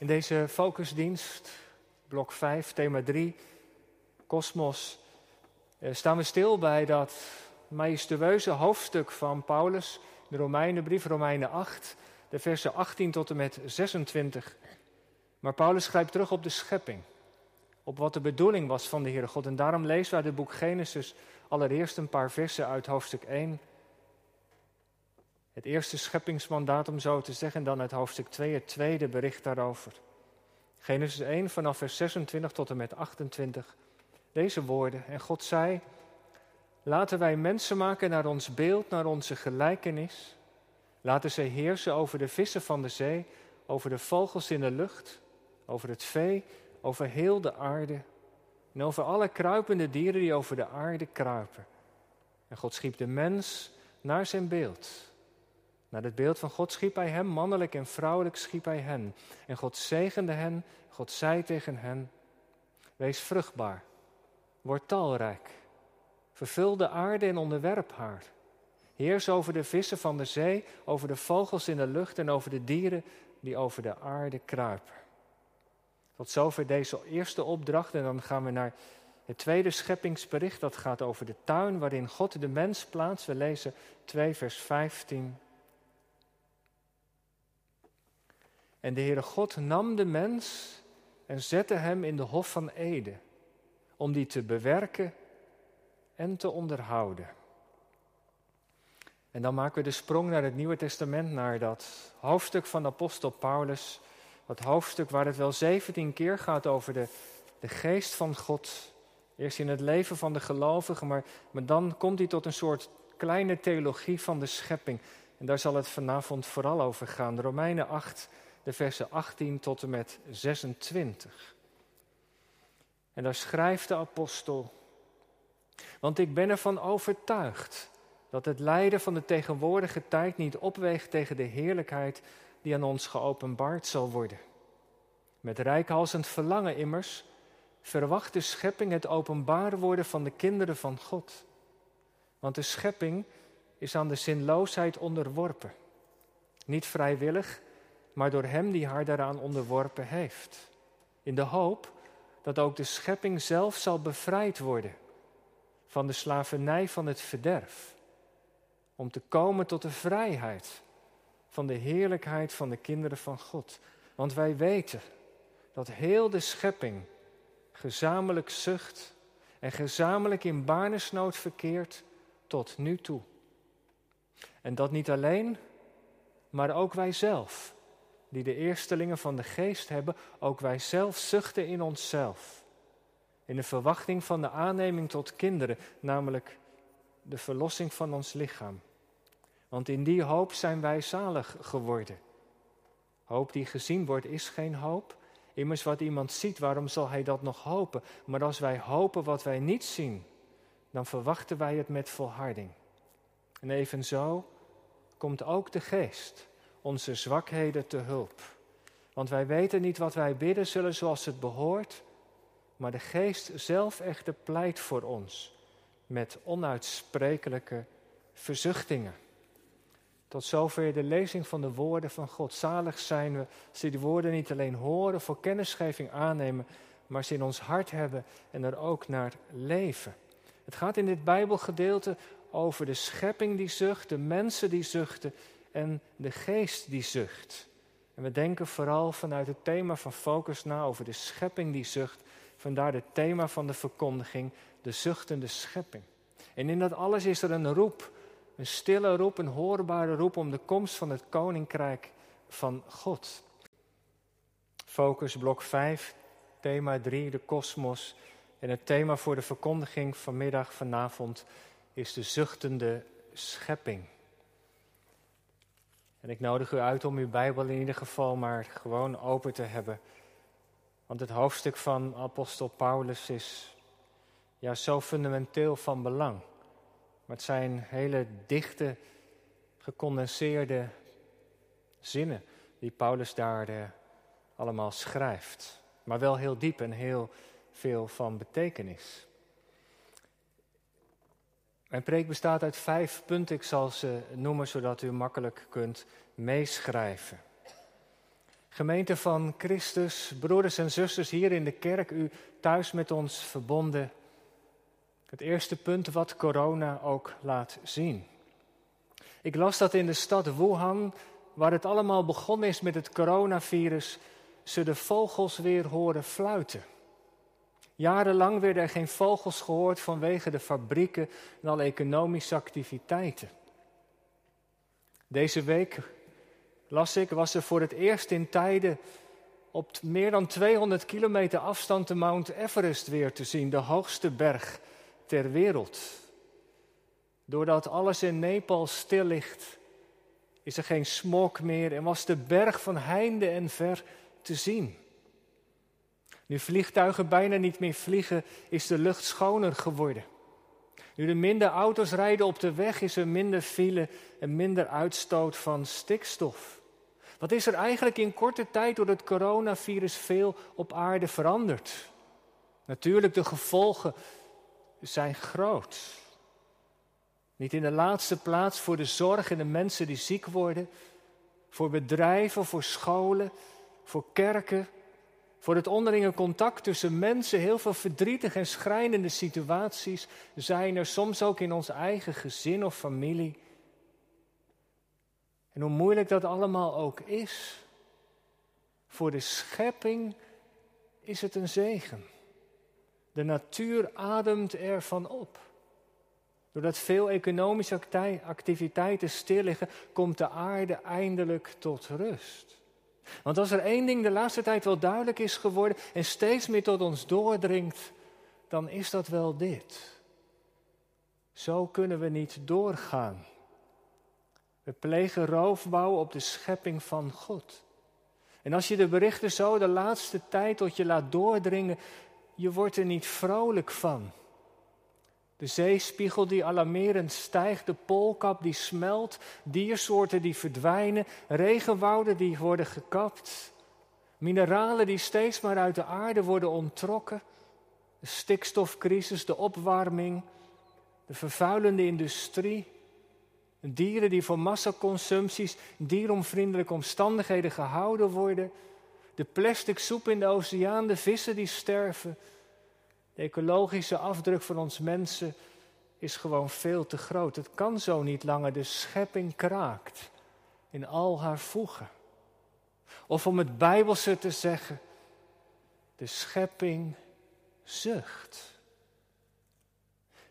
In deze focusdienst, blok 5, thema 3, Kosmos, eh, staan we stil bij dat majestueuze hoofdstuk van Paulus, de Romeinenbrief, Romeinen 8, de versen 18 tot en met 26. Maar Paulus schrijft terug op de schepping, op wat de bedoeling was van de Heere God. En daarom lezen wij het boek Genesis allereerst een paar versen uit hoofdstuk 1. Het eerste scheppingsmandaat, om zo te zeggen, en dan uit hoofdstuk 2, het tweede bericht daarover. Genesis 1 vanaf vers 26 tot en met 28. Deze woorden. En God zei: Laten wij mensen maken naar ons beeld, naar onze gelijkenis. Laten zij heersen over de vissen van de zee, over de vogels in de lucht, over het vee, over heel de aarde en over alle kruipende dieren die over de aarde kruipen. En God schiep de mens naar zijn beeld. Naar het beeld van God schiep hij hem, mannelijk en vrouwelijk schiep hij hen. En God zegende hen, God zei tegen hen, wees vruchtbaar, word talrijk, vervul de aarde en onderwerp haar. Heers over de vissen van de zee, over de vogels in de lucht en over de dieren die over de aarde kruipen. Tot zover deze eerste opdracht en dan gaan we naar het tweede scheppingsbericht. Dat gaat over de tuin waarin God de mens plaatst. We lezen 2 vers 15. En de Heere God nam de mens en zette hem in de hof van Ede, om die te bewerken en te onderhouden. En dan maken we de sprong naar het Nieuwe Testament, naar dat hoofdstuk van de apostel Paulus. Dat hoofdstuk waar het wel 17 keer gaat over de, de geest van God. Eerst in het leven van de gelovigen, maar, maar dan komt hij tot een soort kleine theologie van de schepping. En daar zal het vanavond vooral over gaan. Romeinen 8, de versen 18 tot en met 26. En daar schrijft de apostel, want ik ben ervan overtuigd dat het lijden van de tegenwoordige tijd niet opweegt tegen de heerlijkheid die aan ons geopenbaard zal worden. Met rijkhalsend verlangen immers verwacht de schepping het openbaar worden van de kinderen van God. Want de schepping is aan de zinloosheid onderworpen. Niet vrijwillig, maar door Hem die haar daaraan onderworpen heeft. In de hoop dat ook de schepping zelf zal bevrijd worden van de slavernij van het verderf. Om te komen tot de vrijheid van de heerlijkheid van de kinderen van God. Want wij weten dat heel de schepping gezamenlijk zucht en gezamenlijk in barnesnood verkeert tot nu toe. En dat niet alleen, maar ook wij zelf die de eerstelingen van de geest hebben, ook wij zelf zuchten in onszelf. In de verwachting van de aanneming tot kinderen, namelijk de verlossing van ons lichaam. Want in die hoop zijn wij zalig geworden. Hoop die gezien wordt is geen hoop. Immers wat iemand ziet, waarom zal hij dat nog hopen? Maar als wij hopen wat wij niet zien, dan verwachten wij het met volharding. En evenzo komt ook de geest onze zwakheden te hulp. Want wij weten niet wat wij bidden zullen zoals het behoort, maar de Geest zelf echter pleit voor ons met onuitsprekelijke verzuchtingen. Tot zover de lezing van de woorden van God. Zalig zijn we als die woorden niet alleen horen, voor kennisgeving aannemen, maar ze in ons hart hebben en er ook naar leven. Het gaat in dit Bijbelgedeelte over de schepping die zucht, de mensen die zuchten en de geest die zucht. En we denken vooral vanuit het thema van focus na over de schepping die zucht. Vandaar het thema van de verkondiging, de zuchtende schepping. En in dat alles is er een roep, een stille roep, een hoorbare roep om de komst van het koninkrijk van God. Focus blok 5, thema 3, de kosmos. En het thema voor de verkondiging vanmiddag, vanavond, is de zuchtende schepping. En ik nodig u uit om uw Bijbel in ieder geval maar gewoon open te hebben. Want het hoofdstuk van apostel Paulus is ja, zo fundamenteel van belang. Maar het zijn hele dichte, gecondenseerde zinnen die Paulus daar uh, allemaal schrijft. Maar wel heel diep en heel veel van betekenis. Mijn preek bestaat uit vijf punten. Ik zal ze noemen zodat u makkelijk kunt meeschrijven. Gemeente van Christus, broeders en zusters hier in de kerk, u thuis met ons verbonden. Het eerste punt wat corona ook laat zien. Ik las dat in de stad Wuhan, waar het allemaal begonnen is met het coronavirus, ze de vogels weer horen fluiten. Jarenlang werden er geen vogels gehoord vanwege de fabrieken en alle economische activiteiten. Deze week, las ik, was er voor het eerst in tijden op meer dan 200 kilometer afstand de Mount Everest weer te zien, de hoogste berg ter wereld. Doordat alles in Nepal stil ligt, is er geen smog meer en was de berg van heinde en ver te zien. Nu vliegtuigen bijna niet meer vliegen, is de lucht schoner geworden. Nu er minder auto's rijden op de weg, is er minder file en minder uitstoot van stikstof. Wat is er eigenlijk in korte tijd door het coronavirus veel op aarde veranderd? Natuurlijk, de gevolgen zijn groot. Niet in de laatste plaats voor de zorg en de mensen die ziek worden, voor bedrijven, voor scholen, voor kerken, voor het onderlinge contact tussen mensen, heel veel verdrietige en schrijnende situaties zijn er soms ook in ons eigen gezin of familie. En hoe moeilijk dat allemaal ook is, voor de schepping is het een zegen. De natuur ademt ervan op. Doordat veel economische activiteiten stil liggen, komt de aarde eindelijk tot rust. Want als er één ding de laatste tijd wel duidelijk is geworden en steeds meer tot ons doordringt, dan is dat wel dit. Zo kunnen we niet doorgaan. We plegen roofbouw op de schepping van God. En als je de berichten zo de laatste tijd tot je laat doordringen, je wordt er niet vrolijk van. De zeespiegel die alarmerend stijgt, de poolkap die smelt, diersoorten die verdwijnen, regenwouden die worden gekapt, mineralen die steeds maar uit de aarde worden ontrokken, de stikstofcrisis, de opwarming, de vervuilende industrie, dieren die voor massaconsumpties, dieromvriendelijke omstandigheden gehouden worden, de plastic soep in de oceaan, de vissen die sterven, de ecologische afdruk van ons mensen is gewoon veel te groot. Het kan zo niet langer. De schepping kraakt in al haar voegen. Of om het Bijbelse te zeggen, de schepping zucht.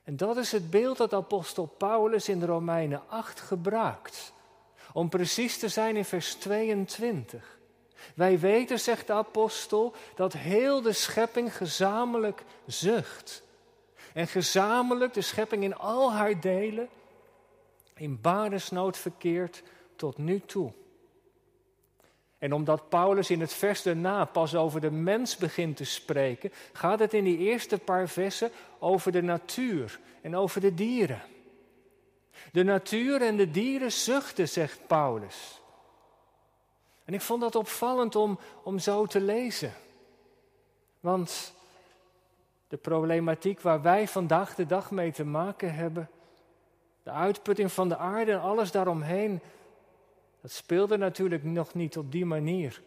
En dat is het beeld dat apostel Paulus in Romeinen 8 gebruikt. Om precies te zijn in vers 22. Wij weten, zegt de apostel, dat heel de schepping gezamenlijk zucht. En gezamenlijk de schepping in al haar delen in baresnood verkeert tot nu toe. En omdat Paulus in het vers daarna pas over de mens begint te spreken, gaat het in die eerste paar versen over de natuur en over de dieren. De natuur en de dieren zuchten, zegt Paulus. En ik vond dat opvallend om, om zo te lezen. Want de problematiek waar wij vandaag de dag mee te maken hebben, de uitputting van de aarde en alles daaromheen, dat speelde natuurlijk nog niet op die manier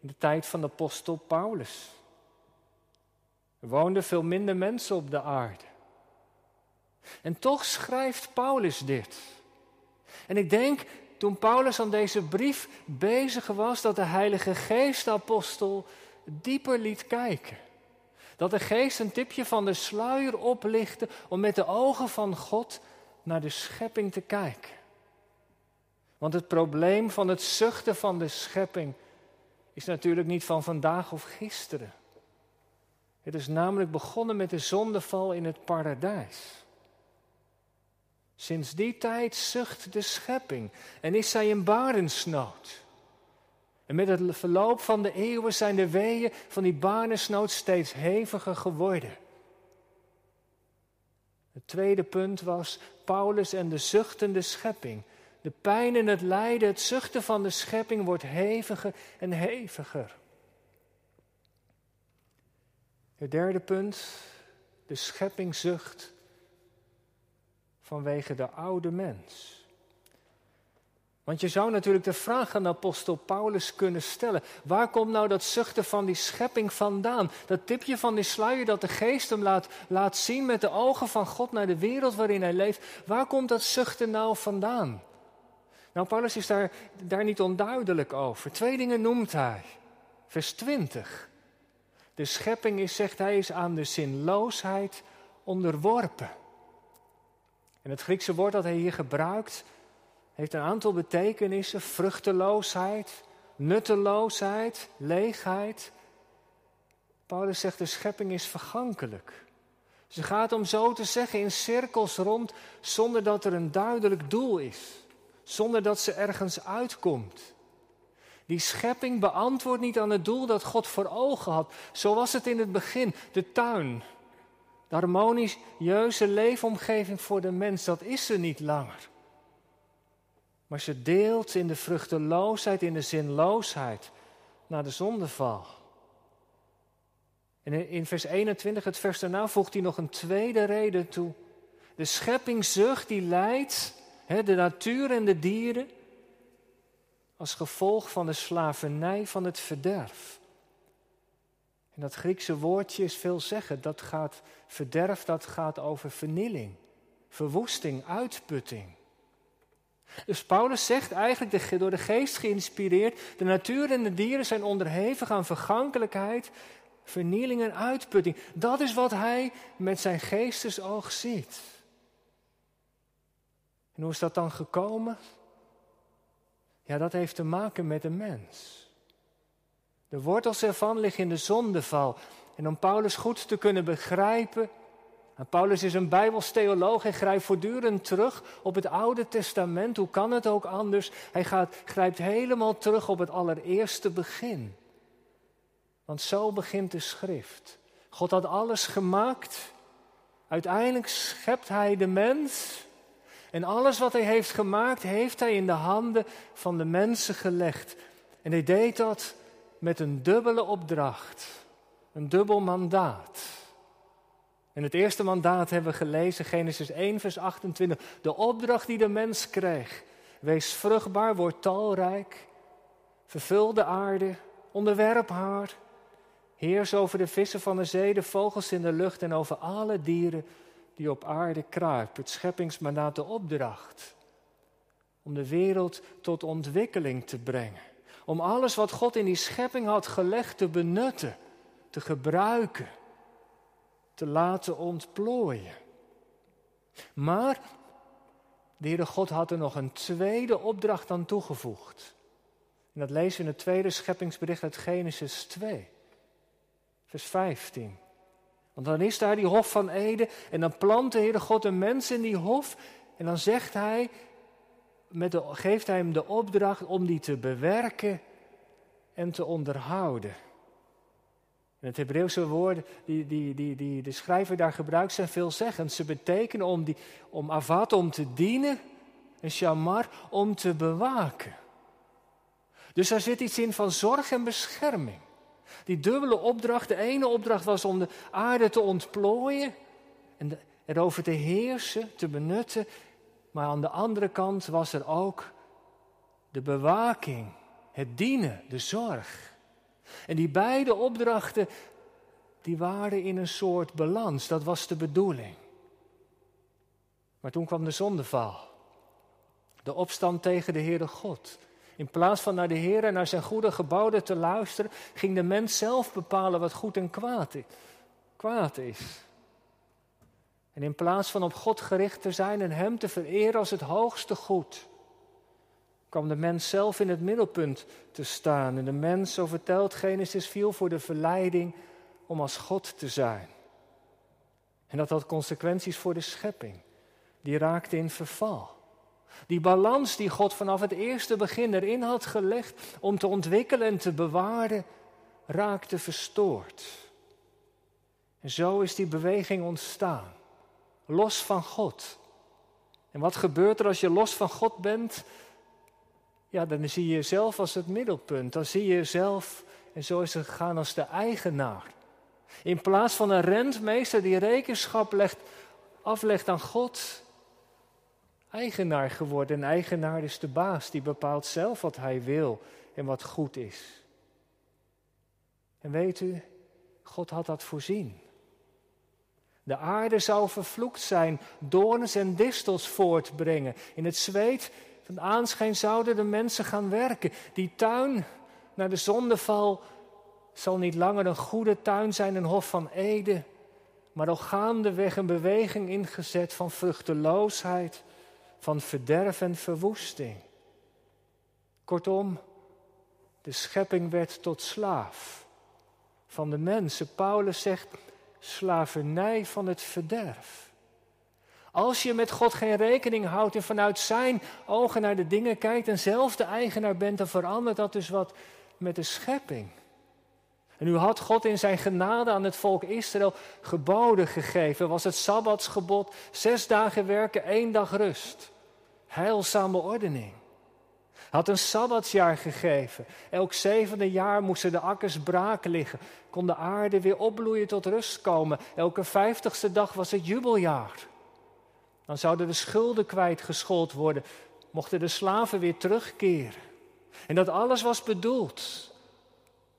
in de tijd van de apostel Paulus. Er woonden veel minder mensen op de aarde. En toch schrijft Paulus dit. En ik denk toen Paulus aan deze brief bezig was, dat de Heilige Geest apostel dieper liet kijken. Dat de Geest een tipje van de sluier oplichtte om met de ogen van God naar de schepping te kijken. Want het probleem van het zuchten van de schepping is natuurlijk niet van vandaag of gisteren. Het is namelijk begonnen met de zondeval in het paradijs. Sinds die tijd zucht de schepping en is zij in barensnood. En met het verloop van de eeuwen zijn de weeën van die barensnood steeds heviger geworden. Het tweede punt was Paulus en de zuchtende schepping. De pijn en het lijden, het zuchten van de schepping wordt heviger en heviger. Het derde punt, de schepping zucht vanwege de oude mens. Want je zou natuurlijk de vraag aan apostel Paulus kunnen stellen: waar komt nou dat zuchten van die schepping vandaan? Dat tipje van die sluier dat de geest hem laat, laat zien met de ogen van God naar de wereld waarin hij leeft. Waar komt dat zuchten nou vandaan? Nou, Paulus is daar, daar niet onduidelijk over. Twee dingen noemt hij. Vers 20. De schepping is, zegt hij, is aan de zinloosheid onderworpen. En het Griekse woord dat hij hier gebruikt, heeft een aantal betekenissen: vruchteloosheid, nutteloosheid, leegheid. Paulus zegt de schepping is vergankelijk. Ze gaat om zo te zeggen in cirkels rond zonder dat er een duidelijk doel is, zonder dat ze ergens uitkomt. Die schepping beantwoordt niet aan het doel dat God voor ogen had. Zo was het in het begin, de tuin. De harmonieuze leefomgeving voor de mens, dat is er niet langer. Maar ze deelt in de vruchteloosheid, in de zinloosheid, naar de zondeval. En in vers 21, het vers daarna, voegt hij nog een tweede reden toe. De scheppingzucht die leidt, de natuur en de dieren, als gevolg van de slavernij van het verderf. En dat Griekse woordje is veelzeggend. Dat gaat verderf, dat gaat over vernieling, verwoesting, uitputting. Dus Paulus zegt eigenlijk, door de geest geïnspireerd, de natuur en de dieren zijn onderhevig aan vergankelijkheid, vernieling en uitputting. Dat is wat hij met zijn geestesoog ziet. En hoe is dat dan gekomen? Ja, dat heeft te maken met de mens. De wortels ervan liggen in de zondeval. En om Paulus goed te kunnen begrijpen. En Paulus is een Bijbelstheoloog. Hij grijpt voortdurend terug op het Oude Testament. Hoe kan het ook anders? Hij gaat, grijpt helemaal terug op het allereerste begin. Want zo begint de schrift. God had alles gemaakt. Uiteindelijk schept hij de mens. En alles wat hij heeft gemaakt, heeft hij in de handen van de mensen gelegd. En hij deed dat met een dubbele opdracht, een dubbel mandaat. En het eerste mandaat hebben we gelezen, Genesis 1, vers 28. De opdracht die de mens kreeg. Wees vruchtbaar, word talrijk, vervul de aarde, onderwerp haar. Heers over de vissen van de zee, de vogels in de lucht en over alle dieren die op aarde kruipen. Het scheppingsmandaat, de opdracht. Om de wereld tot ontwikkeling te brengen. Om alles wat God in die schepping had gelegd te benutten, te gebruiken, te laten ontplooien. Maar de Heere God had er nog een tweede opdracht aan toegevoegd. En dat lezen we in het tweede scheppingsbericht uit Genesis 2, vers 15. Want dan is daar die hof van Eden en dan plant de Heere God een mens in die hof en dan zegt hij, met geeft hij hem de opdracht om die te bewerken en te onderhouden. En het Hebreeuwse woorden die, die, die, die de schrijver daar gebruikt zijn veelzeggend. Ze betekenen om, die, om avat, om te dienen, en shamar, om te bewaken. Dus daar zit iets in van zorg en bescherming. Die dubbele opdracht, de ene opdracht was om de aarde te ontplooien en erover te heersen, te benutten. Maar aan de andere kant was er ook de bewaking, het dienen, de zorg. En die beide opdrachten, die waren in een soort balans, dat was de bedoeling. Maar toen kwam de zondeval, de opstand tegen de Heere God. In plaats van naar de Heer en naar zijn goede geboden te luisteren, ging de mens zelf bepalen wat goed en kwaad is. En in plaats van op God gericht te zijn en Hem te vereren als het hoogste goed, kwam de mens zelf in het middelpunt te staan. En de mens, zo vertelt Genesis, viel voor de verleiding om als God te zijn. En dat had consequenties voor de schepping. Die raakte in verval. Die balans die God vanaf het eerste begin erin had gelegd om te ontwikkelen en te bewaren, raakte verstoord. En zo is die beweging ontstaan. Los van God. En wat gebeurt er als je los van God bent? Ja, dan zie je jezelf als het middelpunt. Dan zie je jezelf, en zo is het gegaan, als de eigenaar. In plaats van een rentmeester die rekenschap legt, aflegt aan God, eigenaar geworden. En eigenaar is de baas, die bepaalt zelf wat hij wil en wat goed is. En weet u, God had dat voorzien. De aarde zou vervloekt zijn, doorns en distels voortbrengen. In het zweet van aanschijn zouden de mensen gaan werken. Die tuin naar de zondeval zal niet langer een goede tuin zijn, een hof van Ede, maar al gaandeweg een beweging ingezet van vruchteloosheid, van verderf en verwoesting. Kortom, de schepping werd tot slaaf van de mensen. Paulus zegt slavernij van het verderf. Als je met God geen rekening houdt en vanuit zijn ogen naar de dingen kijkt en zelf de eigenaar bent, dan verandert dat dus wat met de schepping. En nu had God in zijn genade aan het volk Israël geboden gegeven. Was het Sabbatsgebod, zes dagen werken, één dag rust. Heilzame ordening. Had een Sabbatsjaar gegeven. Elk zevende jaar moesten de akkers braak liggen. Kon de aarde weer opbloeien tot rust komen. Elke vijftigste dag was het jubeljaar. Dan zouden de schulden kwijtgeschoold worden. Mochten de slaven weer terugkeren. En dat alles was bedoeld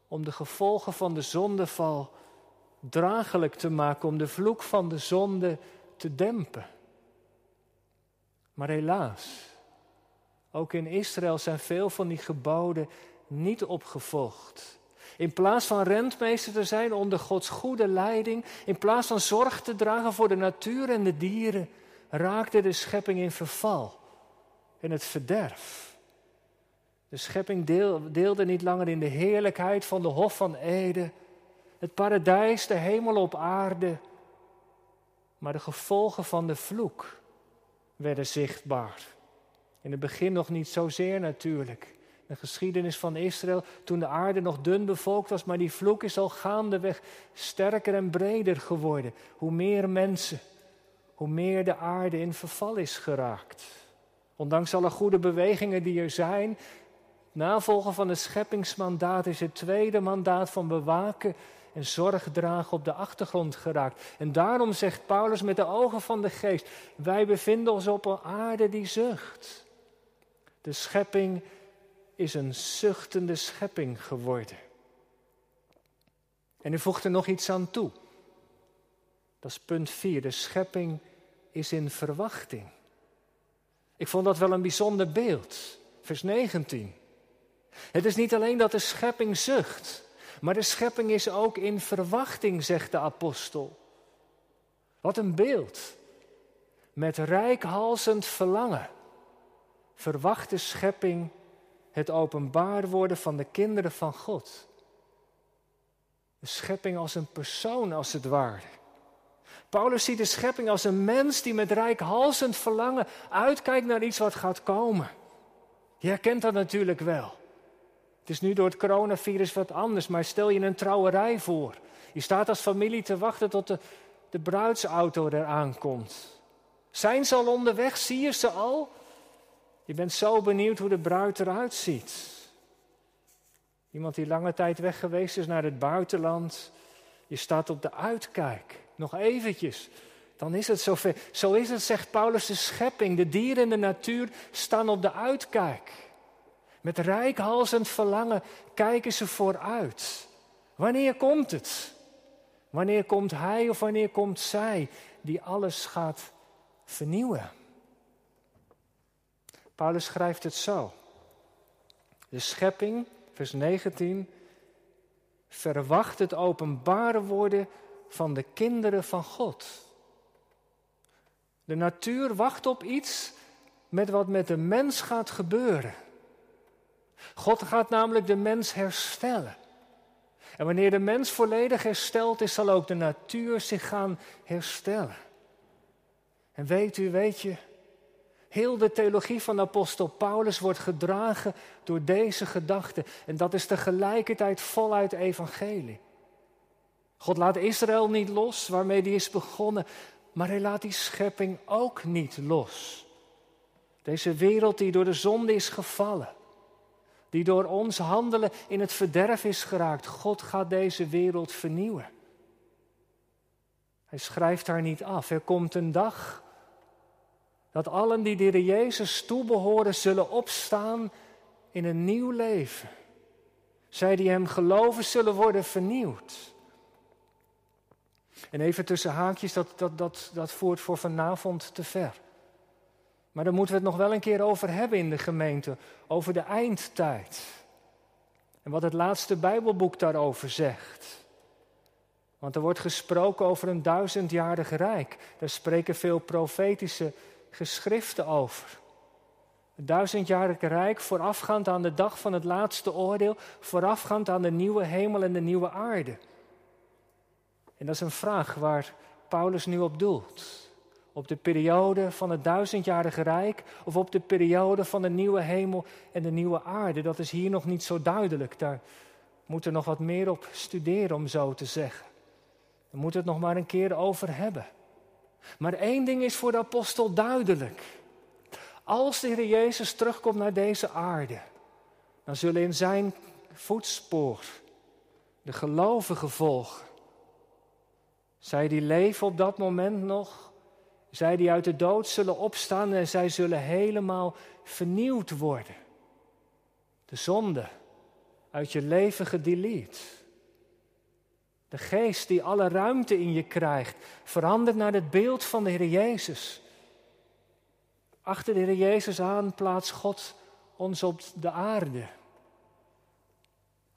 om de gevolgen van de zondeval draaglijk te maken, om de vloek van de zonde te dempen. Maar helaas, ook in Israël zijn veel van die geboden niet opgevolgd. In plaats van rentmeester te zijn onder Gods goede leiding, in plaats van zorg te dragen voor de natuur en de dieren, raakte de schepping in verval en het verderf. De schepping deelde niet langer in de heerlijkheid van de Hof van Ede, het paradijs, de hemel op aarde, maar de gevolgen van de vloek werden zichtbaar. In het begin nog niet zozeer natuurlijk. De geschiedenis van Israël, toen de aarde nog dun bevolkt was, maar die vloek is al gaandeweg sterker en breder geworden. Hoe meer mensen, hoe meer de aarde in verval is geraakt. Ondanks alle goede bewegingen die er zijn, Navolgen van het scheppingsmandaat is het tweede mandaat van bewaken en zorg dragen op de achtergrond geraakt. En daarom zegt Paulus met de ogen van de geest, wij bevinden ons op een aarde die zucht. De schepping is een zuchtende schepping geworden. En u voegt er nog iets aan toe. Dat is punt 4. De schepping is in verwachting. Ik vond dat wel een bijzonder beeld. Vers 19. Het is niet alleen dat de schepping zucht, maar de schepping is ook in verwachting, zegt de apostel. Wat een beeld. Met rijkhalsend verlangen verwacht de schepping het openbaar worden van de kinderen van God. De schepping als een persoon, als het ware. Paulus ziet de schepping als een mens die met rijkhalsend verlangen uitkijkt naar iets wat gaat komen. Je herkent dat natuurlijk wel. Het is nu door het coronavirus wat anders, maar stel je een trouwerij voor. Je staat als familie te wachten tot de, de bruidsauto eraan komt. Zijn ze al onderweg? Zie je ze al? Je bent zo benieuwd hoe de bruid eruit ziet. Iemand die lange tijd weg geweest is naar het buitenland. Je staat op de uitkijk. Nog eventjes. Dan is het zover. Zo is het, zegt Paulus, de schepping. De dieren en de natuur staan op de uitkijk. Met rijkhalsend verlangen kijken ze vooruit. Wanneer komt het? Wanneer komt hij of wanneer komt zij die alles gaat vernieuwen? Paulus schrijft het zo. De schepping, vers 19, verwacht het openbare worden van de kinderen van God. De natuur wacht op iets met wat met de mens gaat gebeuren. God gaat namelijk de mens herstellen. En wanneer de mens volledig hersteld is, zal ook de natuur zich gaan herstellen. En weet u, weet je, heel de theologie van apostel Paulus wordt gedragen door deze gedachte. En dat is tegelijkertijd voluit evangelie. God laat Israël niet los, waarmee die is begonnen, maar hij laat die schepping ook niet los. Deze wereld die door de zonde is gevallen die door ons handelen in het verderf is geraakt. God gaat deze wereld vernieuwen. Hij schrijft haar niet af. Er komt een dag Dat allen die de Jezus toebehoren zullen opstaan in een nieuw leven. Zij die Hem geloven zullen worden vernieuwd. En even tussen haakjes, dat, dat, dat, dat voert voor vanavond te ver. Maar daar moeten we het nog wel een keer over hebben in de gemeente, over de eindtijd. En wat het laatste Bijbelboek daarover zegt. Want er wordt gesproken over een duizendjarig rijk. Daar spreken veel profetische geschriften over. Een duizendjarig rijk voorafgaand aan de dag van het laatste oordeel, voorafgaand aan de nieuwe hemel en de nieuwe aarde. En dat is een vraag waar Paulus nu op doelt. Op de periode van het duizendjarige rijk of op de periode van de nieuwe hemel en de nieuwe aarde. Dat is hier nog niet zo duidelijk. Daar moeten we nog wat meer op studeren, om zo te zeggen. We moeten het nog maar een keer over hebben. Maar één ding is voor de apostel duidelijk. Als de Heer Jezus terugkomt naar deze aarde, dan zullen in zijn voetspoor de gelovigen volgen. Zij die leven op dat moment nog, zij die uit de dood zullen opstaan en zij zullen helemaal vernieuwd worden. De zonde uit je leven gedelete. De geest die alle ruimte in je krijgt, verandert naar het beeld van de Heer Jezus. Achter de Heer Jezus aan plaatst God ons op de aarde.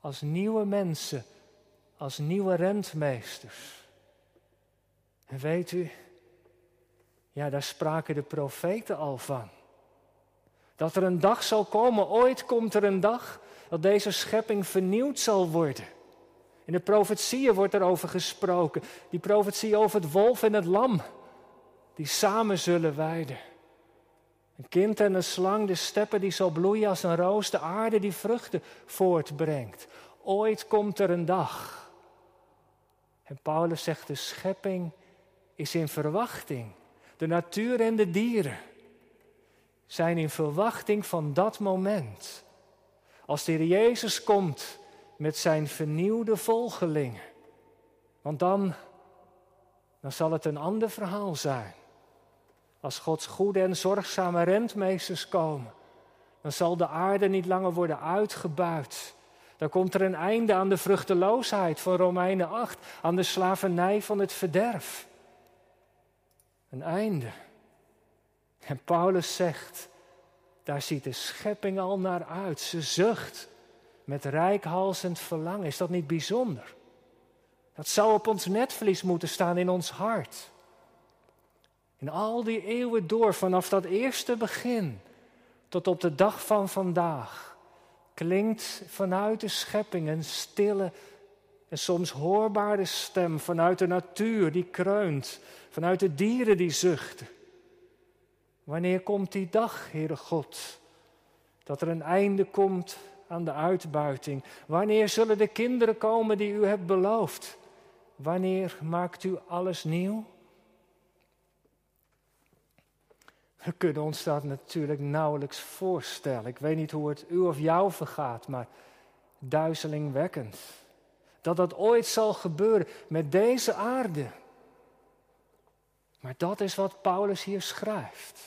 Als nieuwe mensen, als nieuwe rentmeesters. En weet u, ja, daar spraken de profeten al van. Dat er een dag zal komen, ooit komt er een dag dat deze schepping vernieuwd zal worden. In de profetieën wordt er over gesproken. Die profetie over het wolf en het lam, die samen zullen weiden. Een kind en een slang, de steppen die zal bloeien als een roos, de aarde die vruchten voortbrengt. Ooit komt er een dag. En Paulus zegt, de schepping is in verwachting. De natuur en de dieren zijn in verwachting van dat moment. Als de Heer Jezus komt met zijn vernieuwde volgelingen. Want dan, dan zal het een ander verhaal zijn. Als Gods goede en zorgzame rentmeesters komen, dan zal de aarde niet langer worden uitgebuit. Dan komt er een einde aan de vruchteloosheid van Romeinen 8, aan de slavernij van het verderf. Een einde. En Paulus zegt, daar ziet de schepping al naar uit. Ze zucht met rijkhalsend verlangen. Is dat niet bijzonder? Dat zou op ons netvlies moeten staan in ons hart. In al die eeuwen door, vanaf dat eerste begin tot op de dag van vandaag, klinkt vanuit de schepping een stille en soms hoorbare stem vanuit de natuur die kreunt, vanuit de dieren die zuchten. Wanneer komt die dag, Heere God, dat er een einde komt aan de uitbuiting? Wanneer zullen de kinderen komen die u hebt beloofd? Wanneer maakt u alles nieuw? We kunnen ons dat natuurlijk nauwelijks voorstellen. Ik weet niet hoe het u of jou vergaat, maar duizelingwekkend. Dat dat ooit zal gebeuren met deze aarde. Maar dat is wat Paulus hier schrijft.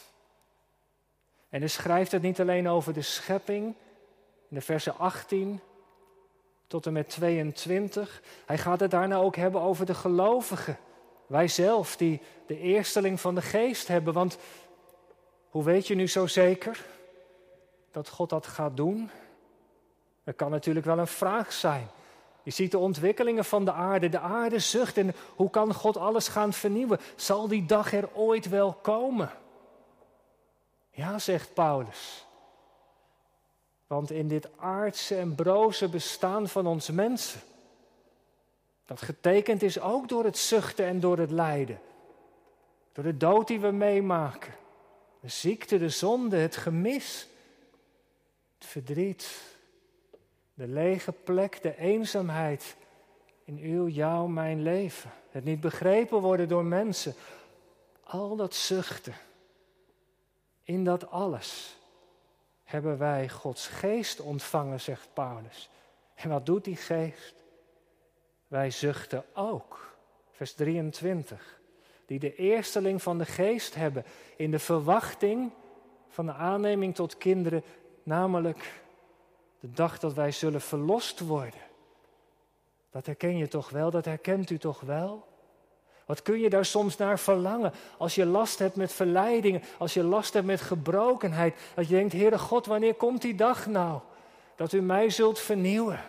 En hij schrijft het niet alleen over de schepping, in de versen 18 tot en met 22. Hij gaat het daarna ook hebben over de gelovigen. Wij zelf, die de eersteling van de geest hebben. Want hoe weet je nu zo zeker dat God dat gaat doen? Dat kan natuurlijk wel een vraag zijn. Je ziet de ontwikkelingen van de aarde. De aarde zucht en hoe kan God alles gaan vernieuwen? Zal die dag er ooit wel komen? Ja, zegt Paulus. Want in dit aardse en broze bestaan van ons mensen, dat getekend is ook door het zuchten en door het lijden, door de dood die we meemaken, de ziekte, de zonde, het gemis, het verdriet, de lege plek, de eenzaamheid in uw, jou, mijn leven. Het niet begrepen worden door mensen. Al dat zuchten. In dat alles hebben wij Gods geest ontvangen, zegt Paulus. En wat doet die geest? Wij zuchten ook. Vers 23. die de eersteling van de geest hebben in de verwachting van de aanneming tot kinderen, namelijk de dag dat wij zullen verlost worden. Dat herken je toch wel, dat herkent u toch wel? Wat kun je daar soms naar verlangen als je last hebt met verleidingen, als je last hebt met gebrokenheid, dat je denkt, Heere God, wanneer komt die dag nou dat u mij zult vernieuwen?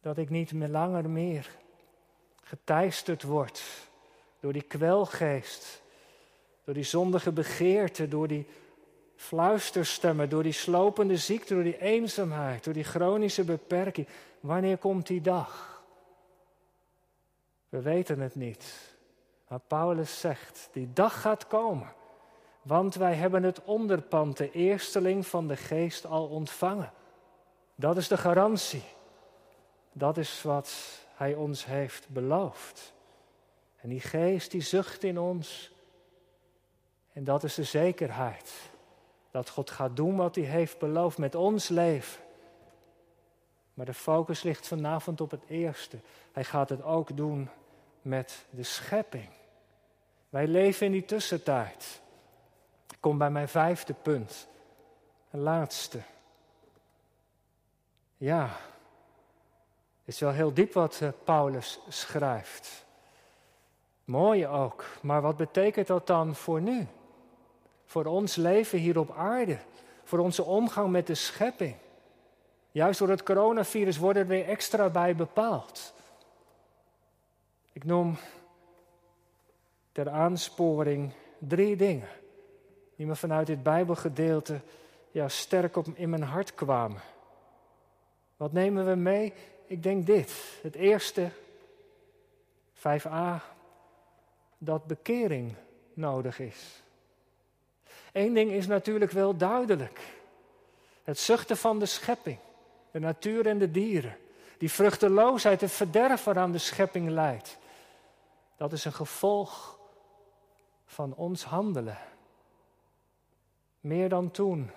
Dat ik niet meer langer meer geteisterd word door die kwelgeest, door die zondige begeerte, door die fluisterstemmen, door die slopende ziekte, door die eenzaamheid, door die chronische beperking. Wanneer komt die dag? We weten het niet. Maar Paulus zegt, die dag gaat komen. Want wij hebben het onderpand, de eersteling van de geest, al ontvangen. Dat is de garantie. Dat is wat hij ons heeft beloofd. En die geest die zucht in ons. En dat is de zekerheid. Dat God gaat doen wat hij heeft beloofd met ons leven. Maar de focus ligt vanavond op het eerste. Hij gaat het ook doen met de schepping. Wij leven in die tussentijd. Ik kom bij mijn vijfde punt. Een laatste. Ja, het is wel heel diep wat eh, Paulus schrijft. Mooi ook, maar wat betekent dat dan voor nu? Voor ons leven hier op aarde, voor onze omgang met de schepping. Juist door het coronavirus worden weer extra bij bepaald. Ik noem ter aansporing drie dingen die me vanuit dit Bijbelgedeelte ja, sterk op, in mijn hart kwamen. Wat nemen we mee? Ik denk dit. Het eerste, 5a, dat bekering nodig is. Eén ding is natuurlijk wel duidelijk. Het zuchten van de schepping, de natuur en de dieren. Die vruchteloosheid, het verderf waaraan de schepping leidt. Dat is een gevolg van ons handelen. Meer dan toen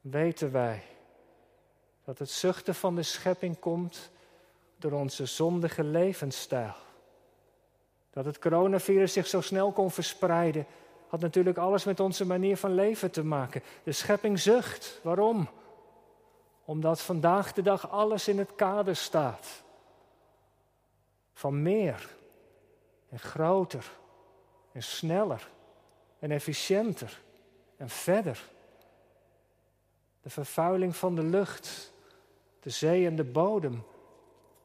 weten wij dat het zuchten van de schepping komt door onze zondige levensstijl. Dat het coronavirus zich zo snel kon verspreiden, had natuurlijk alles met onze manier van leven te maken. De schepping zucht. Waarom? Omdat vandaag de dag alles in het kader staat. Van meer en groter en sneller en efficiënter en verder. De vervuiling van de lucht, de zee en de bodem,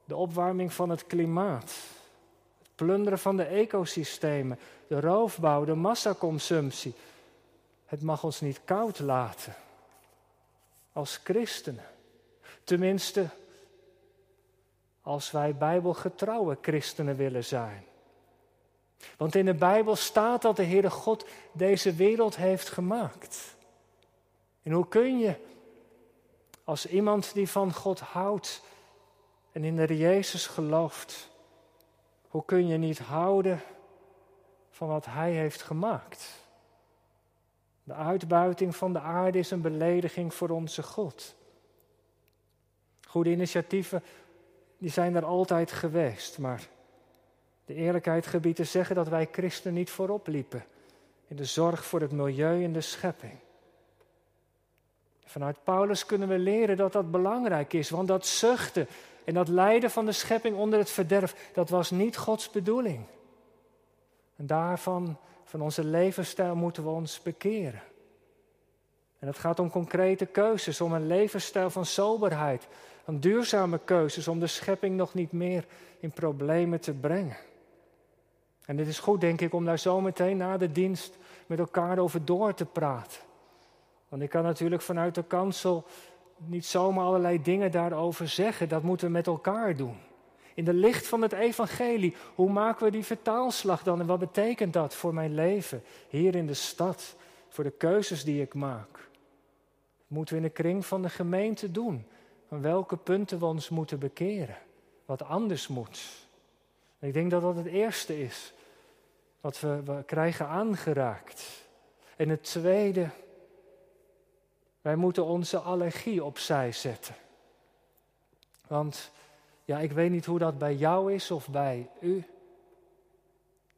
de opwarming van het klimaat, het plunderen van de ecosystemen, de roofbouw, de massaconsumptie. Het mag ons niet koud laten als christenen. Tenminste, als wij bijbelgetrouwe christenen willen zijn. Want in de Bijbel staat dat de Heere God deze wereld heeft gemaakt. En hoe kun je als iemand die van God houdt en in de Jezus gelooft, hoe kun je niet houden van wat Hij heeft gemaakt? De uitbuiting van de aarde is een belediging voor onze God. Goede initiatieven, die zijn er altijd geweest, maar de eerlijkheid gebiedt te zeggen dat wij christenen niet voorop liepen in de zorg voor het milieu en de schepping. Vanuit Paulus kunnen we leren dat dat belangrijk is, want dat zuchten en dat lijden van de schepping onder het verderf, dat was niet Gods bedoeling. En daarvan, van onze levensstijl, moeten we ons bekeren. En het gaat om concrete keuzes, om een levensstijl van soberheid, van duurzame keuzes, om de schepping nog niet meer in problemen te brengen. En het is goed, denk ik, om daar zo meteen na de dienst met elkaar over door te praten. Want ik kan natuurlijk vanuit de kansel niet zomaar allerlei dingen daarover zeggen. Dat moeten we met elkaar doen. In de licht van het evangelie, hoe maken we die vertaalslag dan en wat betekent dat voor mijn leven hier in de stad, voor de keuzes die ik maak? Moeten we in de kring van de gemeente doen. Aan welke punten we ons moeten bekeren, wat anders moet. ik denk dat dat het eerste is wat we, we krijgen aangeraakt. En het tweede, wij moeten onze allergie opzij zetten. Want ja, ik weet niet hoe dat bij jou is of bij u.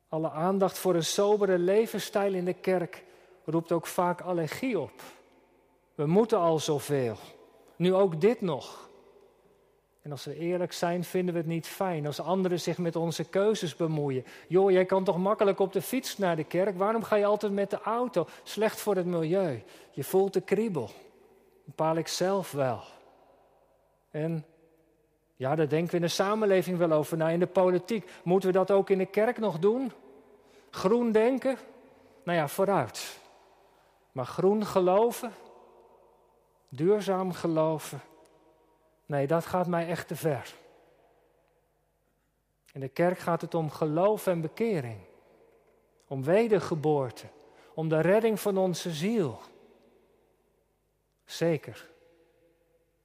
Alle aandacht voor een sobere levensstijl in de kerk roept ook vaak allergie op. We moeten al zoveel. Nu ook dit nog. En als we eerlijk zijn, vinden we het niet fijn als anderen zich met onze keuzes bemoeien. Joh, jij kan toch makkelijk op de fiets naar de kerk? Waarom ga je altijd met de auto? Slecht voor het milieu. Je voelt de kriebel. Bepaal ik zelf wel. En ja, daar denken we in de samenleving wel over na. In de politiek. Moeten we dat ook in de kerk nog doen? Groen denken? Nou ja, vooruit. Maar groen geloven? Duurzaam geloven? Nee, dat gaat mij echt te ver. In de kerk gaat het om geloof en bekering. Om wedergeboorte. Om de redding van onze ziel. Zeker.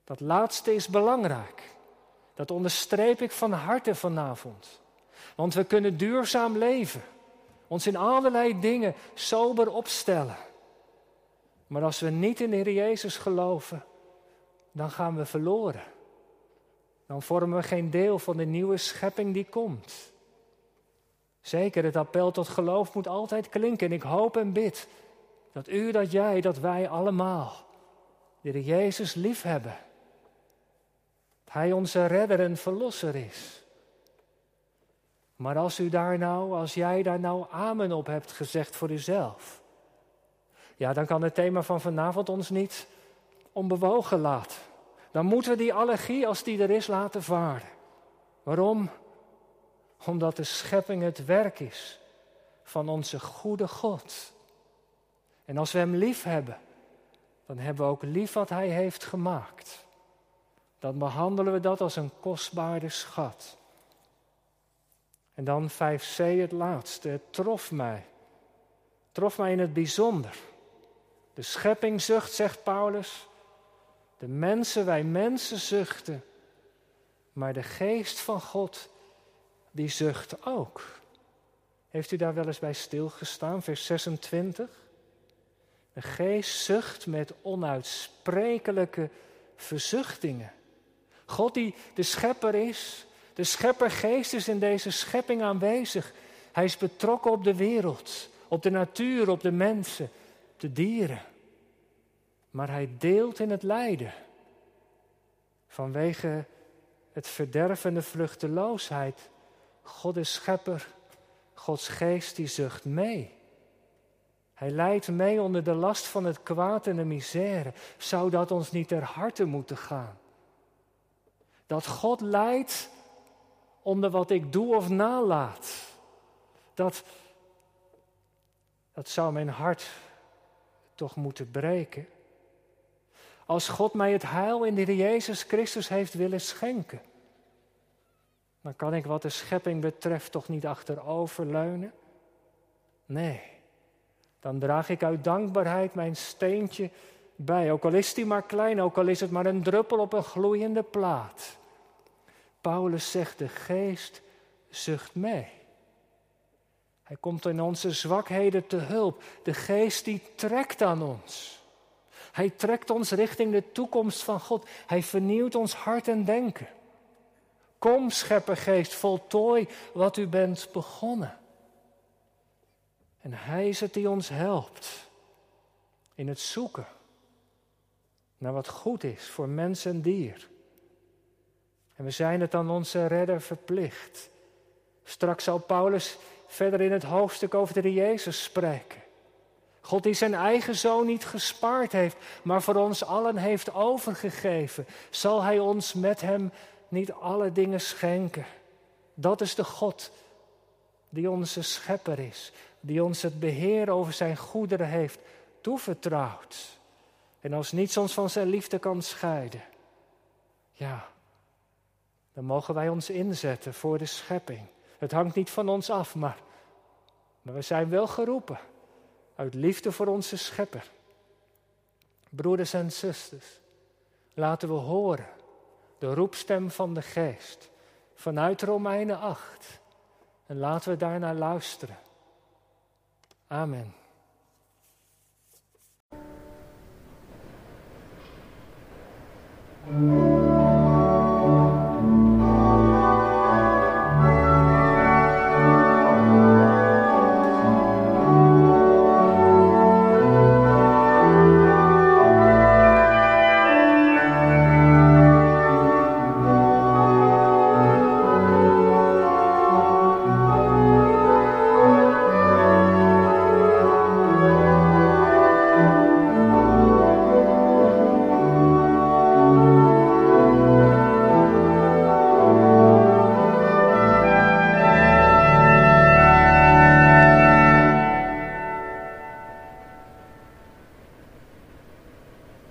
Dat laatste is belangrijk. Dat onderstreep ik van harte vanavond. Want we kunnen duurzaam leven. Ons in allerlei dingen sober opstellen. Maar als we niet in de Heer Jezus geloven, dan gaan we verloren. Dan vormen we geen deel van de nieuwe schepping die komt. Zeker, het appel tot geloof moet altijd klinken. En ik hoop en bid dat u, dat jij, dat wij allemaal de Jezus lief hebben. Dat Hij onze redder en verlosser is. Maar als u daar nou, als jij daar nou amen op hebt gezegd voor uzelf, ja, dan kan het thema van vanavond ons niet onbewogen laten. Dan moeten we die allergie, als die er is, laten varen. Waarom? Omdat de schepping het werk is van onze goede God. En als we Hem lief hebben, dan hebben we ook lief wat Hij heeft gemaakt. Dan behandelen we dat als een kostbare schat. En dan 5c het laatste. Het trof mij. Het trof mij in het bijzonder. De schepping zucht, zegt Paulus. De mensen, wij mensen zuchten. Maar de geest van God, die zucht ook. Heeft u daar wel eens bij stilgestaan? Vers 26. De geest zucht met onuitsprekelijke verzuchtingen. God die de schepper is, de scheppergeest is in deze schepping aanwezig. Hij is betrokken op de wereld, op de natuur, op de mensen, de dieren. Maar hij deelt in het lijden. Vanwege het verderven en de vruchteloosheid. God is schepper, Gods geest die zucht mee. Hij leidt mee onder de last van het kwaad en de misère. Zou dat ons niet ter harte moeten gaan? Dat God leidt onder wat ik doe of nalaat. Dat, dat zou mijn hart toch moeten breken. Als God mij het heil in de Jezus Christus heeft willen schenken, dan kan ik wat de schepping betreft toch niet achteroverleunen. Nee, dan draag ik uit dankbaarheid mijn steentje bij. Ook al is die maar klein, ook al is het maar een druppel op een gloeiende plaat. Paulus zegt, de geest zucht mee. Hij komt in onze zwakheden te hulp. De geest die trekt aan ons. Hij trekt ons richting de toekomst van God. Hij vernieuwt ons hart en denken. Kom, scheppergeest, voltooi wat u bent begonnen. En Hij is het die ons helpt in het zoeken naar wat goed is voor mens en dier. En we zijn het aan onze redder verplicht. Straks zal Paulus verder in het hoofdstuk over de Jezus spreken. God die zijn eigen zoon niet gespaard heeft, maar voor ons allen heeft overgegeven, zal hij ons met hem niet alle dingen schenken. Dat is de God die onze schepper is, die ons het beheer over zijn goederen heeft toevertrouwd. En als niets ons van zijn liefde kan scheiden, ja, dan mogen wij ons inzetten voor de schepping. Het hangt niet van ons af, maar, maar we zijn wel geroepen uit liefde voor onze schepper. Broeders en zusters, laten we horen de roepstem van de geest vanuit Romeinen 8. En laten we daarnaar luisteren. Amen.